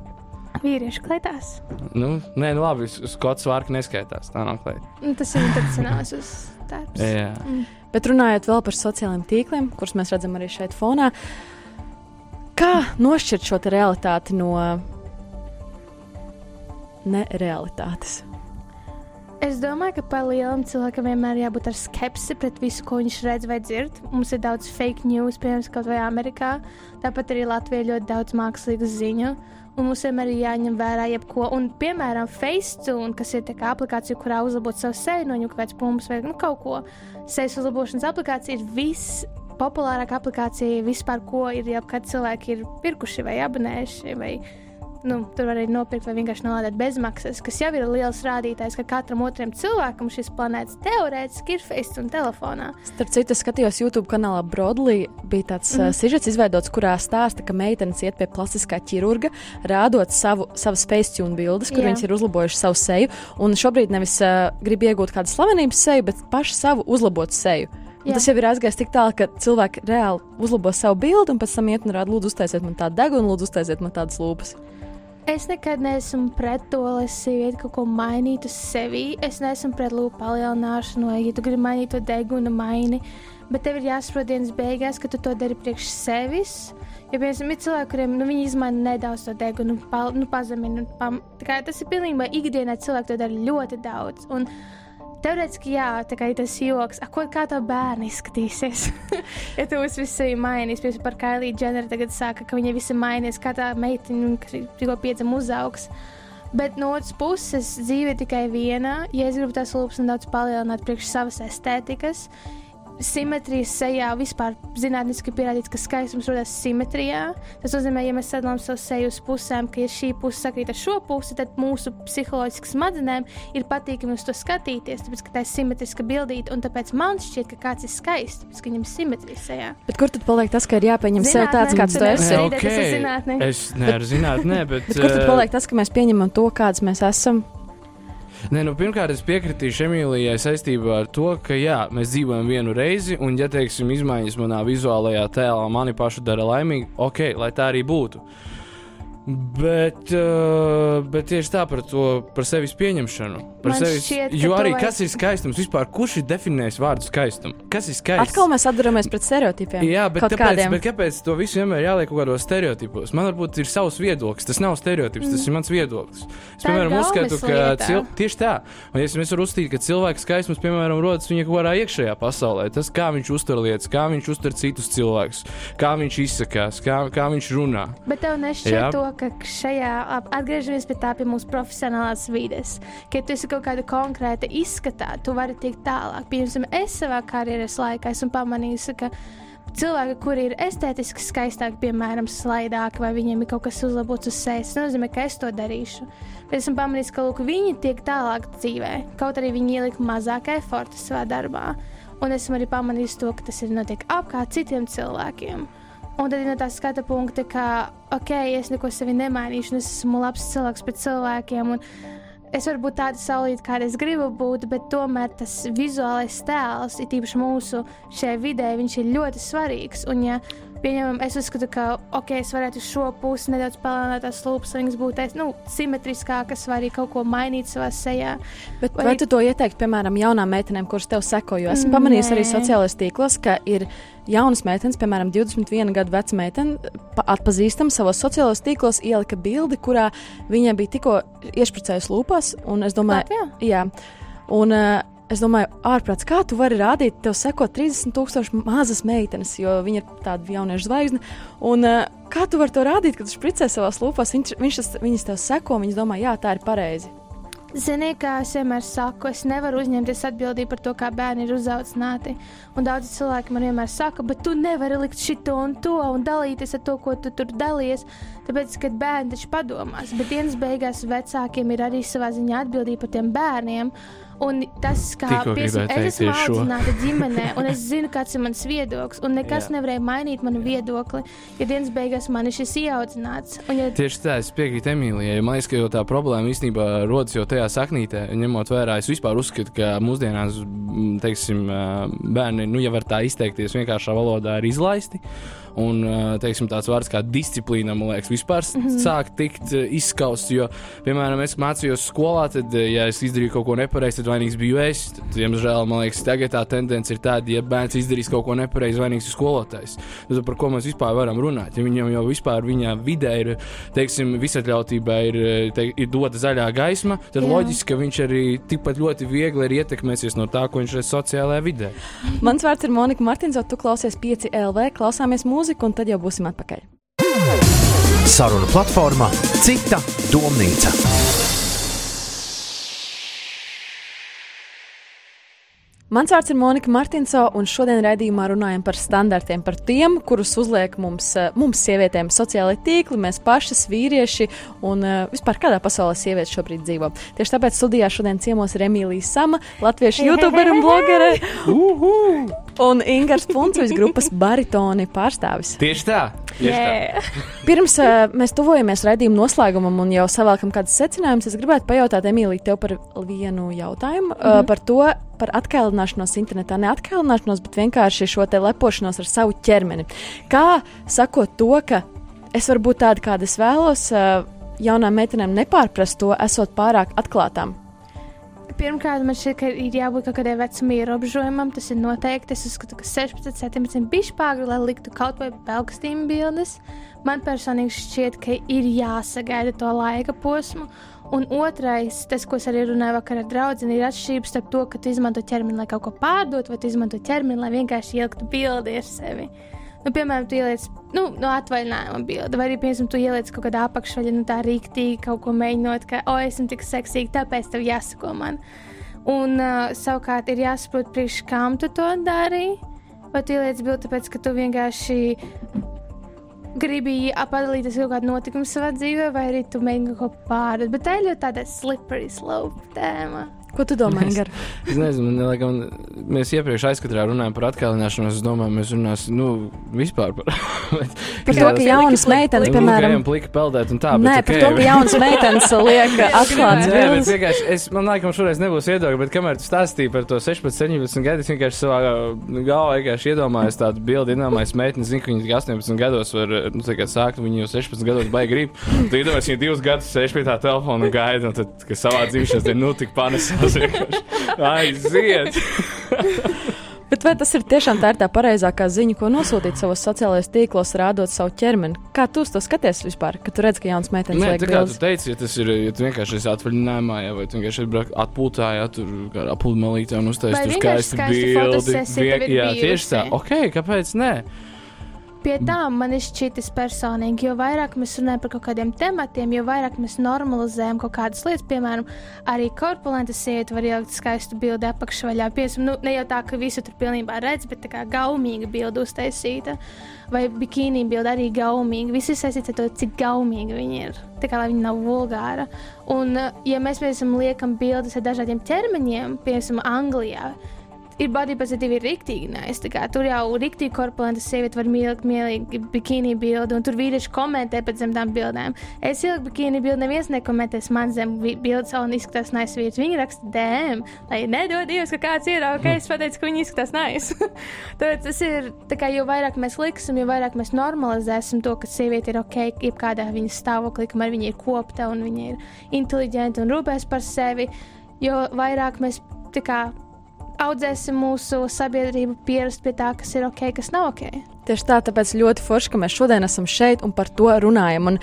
Speaker 2: Vīrieši kleitās.
Speaker 3: Nu, nē, nu labi, skots vārka neskaitās. Tā nav kleita.
Speaker 2: Nu, tas ir tradicionāls darbs.
Speaker 3: Jā. Mm.
Speaker 1: Bet runājot vēl par sociālajiem tīkliem, kurus mēs redzam arī šeit fonā. Uh, Kā nošķirt šo realitāti no nerealitātes?
Speaker 2: Es domāju, ka par lielam cilvēkam vienmēr jābūt ar skepsi pret visu, ko viņš redz vai dzird. Mums ir daudz fake news, piemēram, kaut vai Amerikā. Tāpat arī Latvijā ļoti daudz mākslīgu ziņu. Un mums vienmēr ir jāņem vērā jebko. Un, piemēram, Facetune, kas ir tā aplikācija, kurā uzlabot savu seju, noņemt kaut kādas pumpas vai nu, kaut ko. Sejas uzlabošanas aplikācija ir viss populārākā aplikācija vispār, ko ir jau kad cilvēki ir pirkuši vai abonējuši. Vai, nu, tur var arī nopirkt vai vienkārši nolādēt bezmaksas, kas jau ir liels rādītājs, ka katram otram cilvēkam šis planētas teorētiski ir face un telefonā.
Speaker 1: Starp citu, es skatījos YouTube kanālā Broadly, bija tāds mm -hmm. uh, sižets izveidots, kurā stāsta, ka meitenes iet pie plastiskā ķirurga, rādot savu, savas face un bildes, kur Jā. viņas ir uzlabojušas savu seju, un šobrīd nevis uh, grib iegūt kādu slavenības seju, bet pašu savu uzlabotu seju. Tas jau ir aizgājis tik tālu, ka cilvēki reāli uzlabo savu bildi un pēc tam iet un rāda, lūdzu, uztaisiet man tādu degunu, lūdzu, uztaisiet man tādas lūpas.
Speaker 2: Es nekad neesmu pret to, lai sieviete kaut ko mainītu sevi. Es neesmu pret lūpu palielināšanu, vai ja tu gribi mainīt to degunu, maini. Bet tev ir jāsaprot dienas beigās, ka tu to dari priekš sevis. Jo, piemēram, ir cilvēki, kuriem nu, viņi izmaina nedaudz to degunu, nu, pazemina. Nu, pam, tas ir pilnībā ikdienā, cilvēki to dara ļoti daudz. Un, Teorētiski, jā, tā kā ir tas joks, ko, kā tā bērna izskatīsies. ja tu esi visu mainījis, piemēram, par Kailiju Dženeru, tagad saka, ka viņa visi mainīs, kā tā meitiņa, kas tikko piedzima uzaugs. Bet no otras puses, dzīve ir tikai viena. Ja es gribu tās lūpas nedaudz palielināt priekš savas estētikas, simetrijas sejā vispār zinātniski pierādīts, ka skaistums rodas simetrijā. Tas nozīmē, ja mēs sadalām savu seju uz pusēm, ka ja šī puse sakrīt ar šo pusi, tad mūsu psiholoģiski smadzenēm ir patīkami uz to skatīties, tāpēc, ka tā ir simetriska bildīte, un tāpēc man šķiet, ka kāds ir skaists, tāpēc, ka viņam ir simetrija sejā.
Speaker 1: Bet kur tad paliek tas, ka ir jāpieņem sev tāds, kāds tu esi?
Speaker 3: Okay. Es nevaru zināt, ne, bet.
Speaker 1: bet kur tad paliek tas, ka mēs pieņemam to, kāds mēs esam?
Speaker 3: Nē, nu, pirmkārt, es piekritīšu Emīlijai saistībā ar to, ka jā, mēs dzīvojam vienu reizi, un, ja teiksim, izmaiņas manā vizuālajā tēlā mani pašu dara laimīgu, ok, lai tā arī būtu. Bet, uh, bet tieši tā par to, par sevis pieņemšanu. Par
Speaker 2: Man
Speaker 3: sevis,
Speaker 2: šķiet,
Speaker 3: jo arī
Speaker 2: tu
Speaker 3: kas ir skaistums vispār? Kurš ir definējis vārdu skaistumu? Kas ir skaists?
Speaker 1: Atkal mēs atduramies pret stereotipiem.
Speaker 3: Jā, bet kāpēc,
Speaker 1: kādiem.
Speaker 3: bet kāpēc to visu vienmēr jāliek kaut kādos stereotipos? Man varbūt ir savs viedoklis. Tas nav stereotips, mm. tas ir mans viedoklis. Es,
Speaker 2: Tā
Speaker 3: piemēram, uzskatu, ka cil... tieši tā. Un es, es varu uzstīt, ka cilvēka skaistums, piemēram, rodas viņa kaut kādā iekšējā pasaulē. Tas, kā viņš uztver lietas, kā viņš uztver citus cilvēkus, kā viņš izsakās, kā, kā viņš runā.
Speaker 2: Bet tev nešķiet
Speaker 3: Jā.
Speaker 2: to, ka šajā atgriežamies pie tā, pie mūsu profesionālās vides, ka tu esi kaut kāda konkrēta izskatā, tu vari tikt tālāk. Piemēram, es savā karjeras laikā esmu pamanījusi, ka cilvēki, kuri ir estētiski skaistāki, piemēram, slaidāki, vai viņiem ir kaut kas uzlabots uz sejas, tas nozīmē, ka es to darīšu. Bet esmu pamanījis, ka lūk, viņi tiek tālāk dzīvē, kaut arī viņi ielika mazāk eforta savā darbā. Un esmu arī pamanījis to, ka tas ir notiek apkārt citiem cilvēkiem. Un tad ir no tā skata punkta, ka, ok, es neko sevi nemainīšu, un es esmu labs cilvēks pret cilvēkiem. Es varu būt tāda saulīta, kāda es gribu būt, bet tomēr tas vizuālais tēls, ir tīpaši mūsu šajā vidē, viņš ir ļoti svarīgs. Un, ja Pieņemam, es uzskatu, ka ok, es varētu šo pusi nedaudz palielināt, tās lūpas, lai viņas būtu nu, simetriskākas, vai arī kaut ko mainīt savā sejā.
Speaker 1: Bet vai, vai tu to ieteiktu, piemēram, jaunām meitenēm, kuras tev seko? Jo esmu pamanījis arī sociālajos tīklos, ka ir jaunas meitenes, piemēram, 21 gadu veca meitene, pa- atpazīstama savos sociālajos tīklos, ielika bildi, kurā viņa bija tikko iešpricējusi lūpas. un es Domāju, jā, un, uh, Es domāju, ārprāts, kā tu vari rādīt, tev seko 30,000 mazas meitenes, jo viņa ir tāda jauniešu zvaigzne. Un, uh, kā tu vari to rādīt, kad tu spricē savās lūpās? Viņš, viņš tas, viņas tev seko, viņas domā, jā, tā ir pareizi.
Speaker 2: Ziniet, kā es vienmēr saku, es nevaru uzņemties atbildību par to, kā bērni ir uzaugsmināti. Un daudzi cilvēki man vienmēr saka, bet tu nevari likt šito un to un dalīties ar to, ko tu tur dalies. Tāpēc, kad bērni taču padomās, bet dienas beigās vecākiem ir arī savā ziņā atbildība par tiem bērniem. Un tas, kā
Speaker 3: teikt
Speaker 2: es esmu audzināta ģimenē, un es zinu, kāds ir mans viedoklis, un nekas
Speaker 3: Jā.
Speaker 2: nevarēja mainīt manu viedokli, ja dienas beigās man ir šis ieaudzināts. Un, ja
Speaker 3: Tieši tā, es piekrītu Emīlijai. Man liekas, ka tā problēma īstenībā rodas jau tajā saknītē. Ņemot vērā, es vispār uzskatu, ka mūsdienās teiksim, bērni, nu, ja var tā izteikties, vienkāršā valodā ir izlaisti. Un teiksim, tāds vārds kā disciplīna, man liekas, vispār mm. -hmm. sāk tikt izskausts. Jo, piemēram, es mācījos skolā, tad, ja es izdarīju kaut ko nepareizi, tad vainīgs biju es. Tad, diemžēl, man liekas, tagad tā tendence ir tāda, ja bērns izdarīs kaut ko nepareizi, vainīgs ir skolotājs. Tad, par ko mēs vispār varam runāt? Ja viņam jau vispār viņa vidē ir, teiksim, visatļautībā ir, te, ir dota zaļā gaisma, tad.
Speaker 1: Jā.
Speaker 3: loģiski, ka viņš arī tikpat ļoti viegli ir ietekmēsies no tā, ko viņš redz sociālajā vidē.
Speaker 1: Mans vārds ir Monika Martins, tu klausies 5 LV, klausāmies mūziku, un tad jau būsim atpakaļ.
Speaker 13: Saruna platformā Cita domnīca.
Speaker 1: Mans vārds ir Monika Martinso, un šodien raidījumā runājam par standartiem, par tiem, kurus uzliek mums, eh, mums sievietēm, sociālai tīkli, mēs pašas, vīrieši un uh, vispār kādā pasaulē sievietes šobrīd dzīvo. Tieši tāpēc studijā šodien ciemos ir Emīlija Sama, latviešu
Speaker 2: Hei, hei,
Speaker 1: youtuber un blogere. Un Ingūns Punčuvis grupas baritoni pārstāvis.
Speaker 3: Tieši tā. Tieši
Speaker 1: Yeah. Pirms uh, mēs tuvojamies raidījuma noslēgumam un jau savēlkam kādas secinājumus, es gribētu pajautāt Emīliju tev par vienu jautājumu. Mm -hmm. uh, par to, par atkēlināšanos internetā. Ne atkēlināšanos, bet vienkārši šo te lepošanos ar savu ķermeni. Kā sakot to, ka es varu būt tāda, kāda es vēlos, uh, jaunām meitenēm nepārprast to, esot pārāk atklātām.
Speaker 2: Pirmkārt, man šķiet, ka ir jābūt kaut kādai vecuma ierobežojumam. Tas ir noteikti. Es uzskatu, ka 16, 17 bija pāri, lai liktu kaut vai pelkstīm bildes. Man personīgi šķiet, ka ir jāsagaida to laika posmu. Un otrais, tas, ko es arī runāju vakar ar draugu, ir atšķirības starp to, ka tu izmanto ķermeni, lai kaut ko pārdotu, vai tu izmanto ķermeni, lai vienkārši ieliktu bildi ar sevi. Nu, piemēram, tu ieliec nu, no atvaļinājuma bildi, vai arī, piemēram, tu ieliec kaut kādā apakšveļā, nu, tā rīktīgi kaut ko mēģinot, ka, o, esmu tik seksīga, tāpēc tev jāsako man. Un uh, savukārt ir jāsaprot, priekš kam tu to dari. Vai tu ieliec bildi, tāpēc, ka tu vienkārši gribi padalīties kaut kādu notikumu savā dzīvē, vai arī tu mēģini kaut ko pārdot. Bet tā ir ļoti tāda slippery slope tēma.
Speaker 1: Ko tu domā, Ingar?
Speaker 3: Es nezinu, man liekas, mēs iepriekš aizkatrā runājām par atkāpšanos. Es domāju, mēs runāsim nu, vispār par,
Speaker 1: par to, ka jaunas meitenes, piemēram,
Speaker 3: plika peldēt un tā.
Speaker 1: Nē,
Speaker 3: bet,
Speaker 1: par to, ka jaunas meitenes liek
Speaker 3: bet vienkārši es, man liekas, šoreiz nebūs iedogta, bet kamēr tu stāstīji par to 16, 17 gadus, vienkārši savā galvā vienkārši iedomājos tādu bildi, iedomājos meiteni, zinu, ka viņa 18 gados var, nu, sākt, viņa jau 16 gados baigi grib. Tu iedomājies, viņa divus gadus sēž pie tā telefona un gaida, un tad, ka savā dzīvēšanas dienā, nu, tik panesās vienkārši aiziet.
Speaker 1: Bet vai tas ir tiešām tā, ir tā pareizākā ziņa, ko nosūtīt savos sociālajos tīklos, rādot savu ķermeni? Kā tu to skaties vispār, kad tu redz, ka jauns meitenes
Speaker 3: tā kā
Speaker 1: bildes?
Speaker 3: tu teici, ja tas ir, ja tu vienkārši esi atvaļinājumā, ja, vai tu vienkārši atpūtā, ja tur kā apūtmelītē un uztaisīt skaistu bildi.
Speaker 2: ir
Speaker 3: jā, tieši tā. Ok, kāpēc ne?
Speaker 2: Pie tām man ir šķitis personīgi, jo vairāk mēs runājam par kaut kādiem tematiem, jo vairāk mēs normalizējam kaut kādas lietas. Piemēram, arī korpulenta sieviete var ielikt skaistu bildi apakšvaļā. Piemēram, nu, ne jau tā, ka visu tur pilnībā redz, bet tā kā gaumīga bilde uztaisīta. Vai bikīnī bilde arī gaumīga. Viss ir saistīts ar to, cik gaumīga viņa ir. Tā kā lai viņa nav vulgāra. Un, ja mēs, piemēram, liekam bildes ar dažādiem ķermeņiem, piemēram, Anglijā, ir body positive, ir rīktīgi nice. Tā kā Tur jau rīktīgi korpulenta sieviete var ielikt mīlīgi bikīni bildi, un tur vīrieši komentē pēc zem tām bildēm. Es ieliku bikīni bildi, neviens nekomentēs man zem bildes, un izskatās nice vīrietis. Viņi raksta DM, lai nedod Dievs, ka kāds ierauga, ka es pateicu, ka viņi izskatās nice. Tāpēc tas ir, tā kā jo vairāk mēs liksim, jo vairāk mēs normalizēsim to, ka sieviete ir ok, jebkādā viņas stāvoklī, kamēr viņa ir kopta un viņa ir inteliģenta un rūpēs par sevi, jo vairāk mēs tā kā audzēsim mūsu sabiedrību pierast pie tā, kas ir ok, kas nav ok.
Speaker 1: Tieši tā, tāpēc ļoti forši, ka mēs šodien esam šeit un par to runājam. Un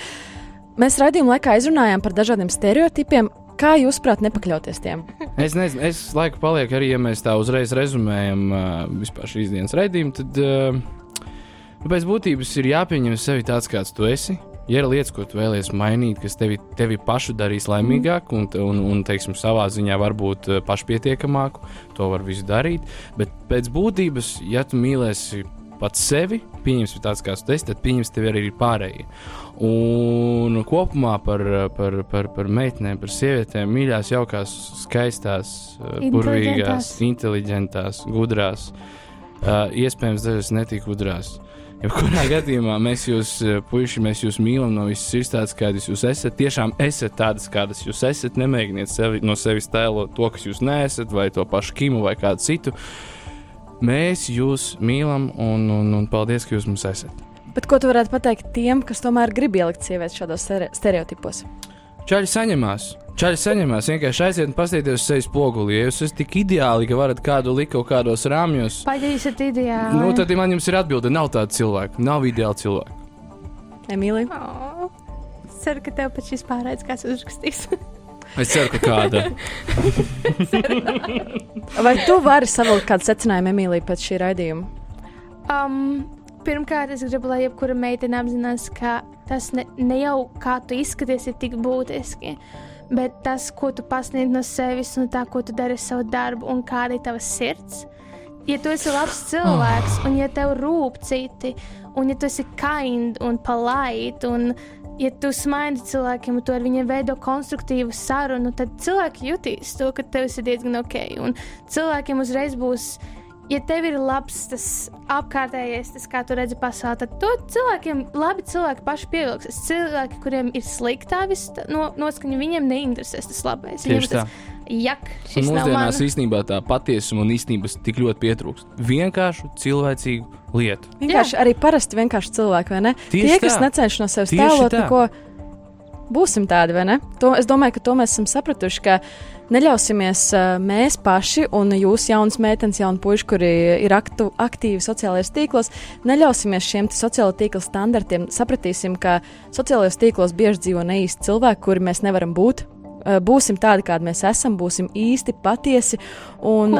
Speaker 1: mēs raidījuma laikā izrunājām par dažādiem stereotipiem. Kā jūs prāt, nepakļauties tiem?
Speaker 3: Es nezinu, es laiku palieku arī, ja mēs tā uzreiz rezumējam uh, vispār šīs dienas raidījumu, tad uh, nu, pēc būtības ir jāpieņem sevi tāds, kāds tu esi. Ja ir lietas, ko tu vēlies mainīt, kas tevi, tevi pašu darīs laimīgāku un, un, un teiksim, savā ziņā varbūt uh, pašpietiekamāku, to var visu darīt. Bet pēc būtības, ja tu mīlēsi pats sevi, pieņemsi tāds, kāds tu esi, tad pieņems tevi arī pārējie. Un kopumā par, par, par, par meitenēm, par sievietēm, mīļās, jaukās, skaistās, uh, burvīgās, inteliģentās, gudrās, uh, iespējams, dažas netik gudrās. Jebkurā gadījumā mēs jūs, uh, puiši, mēs jūs mīlam no visas sirds, tādas, kādas jūs esat. Tiešām esat tādas, kādas jūs esat. Nemēģiniet sevi, no sevis tēlot to, kas jūs neesat, vai to pašu Kimu vai kādu citu. Mēs jūs mīlam un, un, un paldies, ka jūs mums esat.
Speaker 1: Bet ko tu varētu pateikt tiem, kas tomēr grib ielikt sievietes šādos stere- stereotipos?
Speaker 3: Čaļi saņemās. Čaļi saņemās. Vienkārši aiziet un paskatieties uz sevis spoguli. Ja jūs esat tik ideāli, ka varat kādu likt kaut kādos rāmjos,
Speaker 2: Paģīs ir ideāli.
Speaker 3: nu, tad man jums ir atbilde. Nav tāda cilvēka. Nav ideāli cilvēki.
Speaker 1: Emīlija.
Speaker 2: Oh, ceru, ka tev pēc šīs pārēdes kāds uzrakstīs.
Speaker 3: Es ceru, ka kāda.
Speaker 1: Vai tu vari savilkt kādu secinājumu Emīlijai pēc šī raidījuma?
Speaker 2: Um, pirmkārt, es gribu, lai jebkura meitene apzinās, ka tas ne, ne jau kā tu izskaties, ir tik būtiski, bet tas, ko tu pasniedz no sevis un tā, ko tu dari ar savu darbu un kāda ir tava sirds. Ja tu esi labs cilvēks, un ja tev rūp citi, un ja tu esi kind un polite, un ja tu smaidi cilvēkiem, un tu ar viņiem veido konstruktīvu sarunu, tad cilvēki jutīs to, ka tev ir diezgan ok. Un cilvēkiem uzreiz būs ja tev ir labs tas apkārtējais, tas kā tu redzi pasauli, tad to cilvēkiem, labi cilvēki paši pievilksies. Cilvēki, kuriem ir sliktā vis, no, noskaņa, viņiem neinteresēs tas labais.
Speaker 3: Tieši tā.
Speaker 2: Jak,
Speaker 3: Un
Speaker 2: šis
Speaker 3: mūsdienās īstenībā tā patiesuma un īstenības tik ļoti pietrūkst. Vienkāršu cilvēcīgu lietu.
Speaker 1: Vienkārši arī parasti vienkārši cilvēki, vai ne?
Speaker 3: Tieši
Speaker 1: Tie, kas
Speaker 3: tā.
Speaker 1: necenšas no sevis tēlot neko, būsim tādi, vai ne? To, es domāju, ka to mēs esam sapratuši, ka neļausimies mēs paši un jūs, jaunas meitenes, jauni puiši, kuri ir aktu, aktīvi sociālajos tīklos, neļausimies šiem sociālo tīklu standartiem. Sapratīsim, ka sociālajos tīklos bieži dzīvo neīsti cilvēki, kuri mēs nevaram būt. Uh, Būsim tādi, kādi mēs esam, būsim īsti, patiesi. Un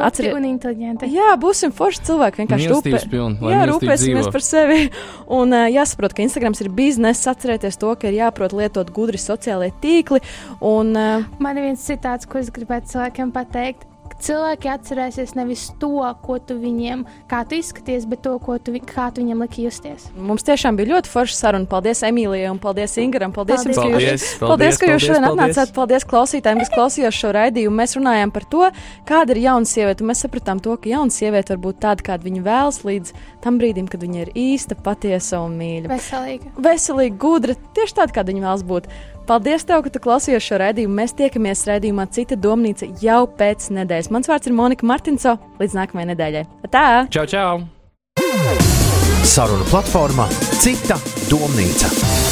Speaker 2: inteliģenti.
Speaker 1: Jā, būsim forši cilvēki. Vienkārši rūpē-
Speaker 3: pilni, lai
Speaker 1: Jā, rūpēsimies
Speaker 3: dzīvo.
Speaker 1: par sevi. Un uh, jāsaprot, ka Instagrams ir biznesa. Atcerieties to, ka ir jāprot lietot gudri sociālie tīkli. Un, uh,
Speaker 2: Man ir viens citāts, ko es gribētu cilvēkiem pateikt. Cilvēki atcerēsies nevis to, ko tu viņiem, kā tu izskaties, bet to, ko tu, kā tu viņiem liki justies.
Speaker 1: Mums tiešām bija ļoti forša saruna. Paldies Emīlijai un paldies Ingaram. Paldies,
Speaker 2: Paldies.
Speaker 1: jums,
Speaker 3: Paldies,
Speaker 1: jūs,
Speaker 3: paldies,
Speaker 1: paldies, ka jūs
Speaker 3: paldies,
Speaker 1: šodien
Speaker 3: paldies.
Speaker 1: atnācāt. Paldies klausītājiem, kas klausījās šo raidījumu. Mēs runājām par to, kāda ir jauna sieviete. Mēs sapratām to, ka jauna sieviete var būt tāda, kāda viņa vēlas līdz tam brīdim, kad viņa ir īsta, patiesa un mīļa.
Speaker 2: Veselīgi.
Speaker 1: veselīga, gudra, tieši tāda, kāda viņa vēlas būt. Paldies, tev, ka tu klausījies šo raidījumu. Mēs tiekamies raidījumā Cita domnīca jau pēc nedēļas. Mans vārds ir Monika Martinso. Līdz nākamajai nedēļai. Tā!
Speaker 3: Čau, čau!
Speaker 13: Saruna platformā Cita domnīca.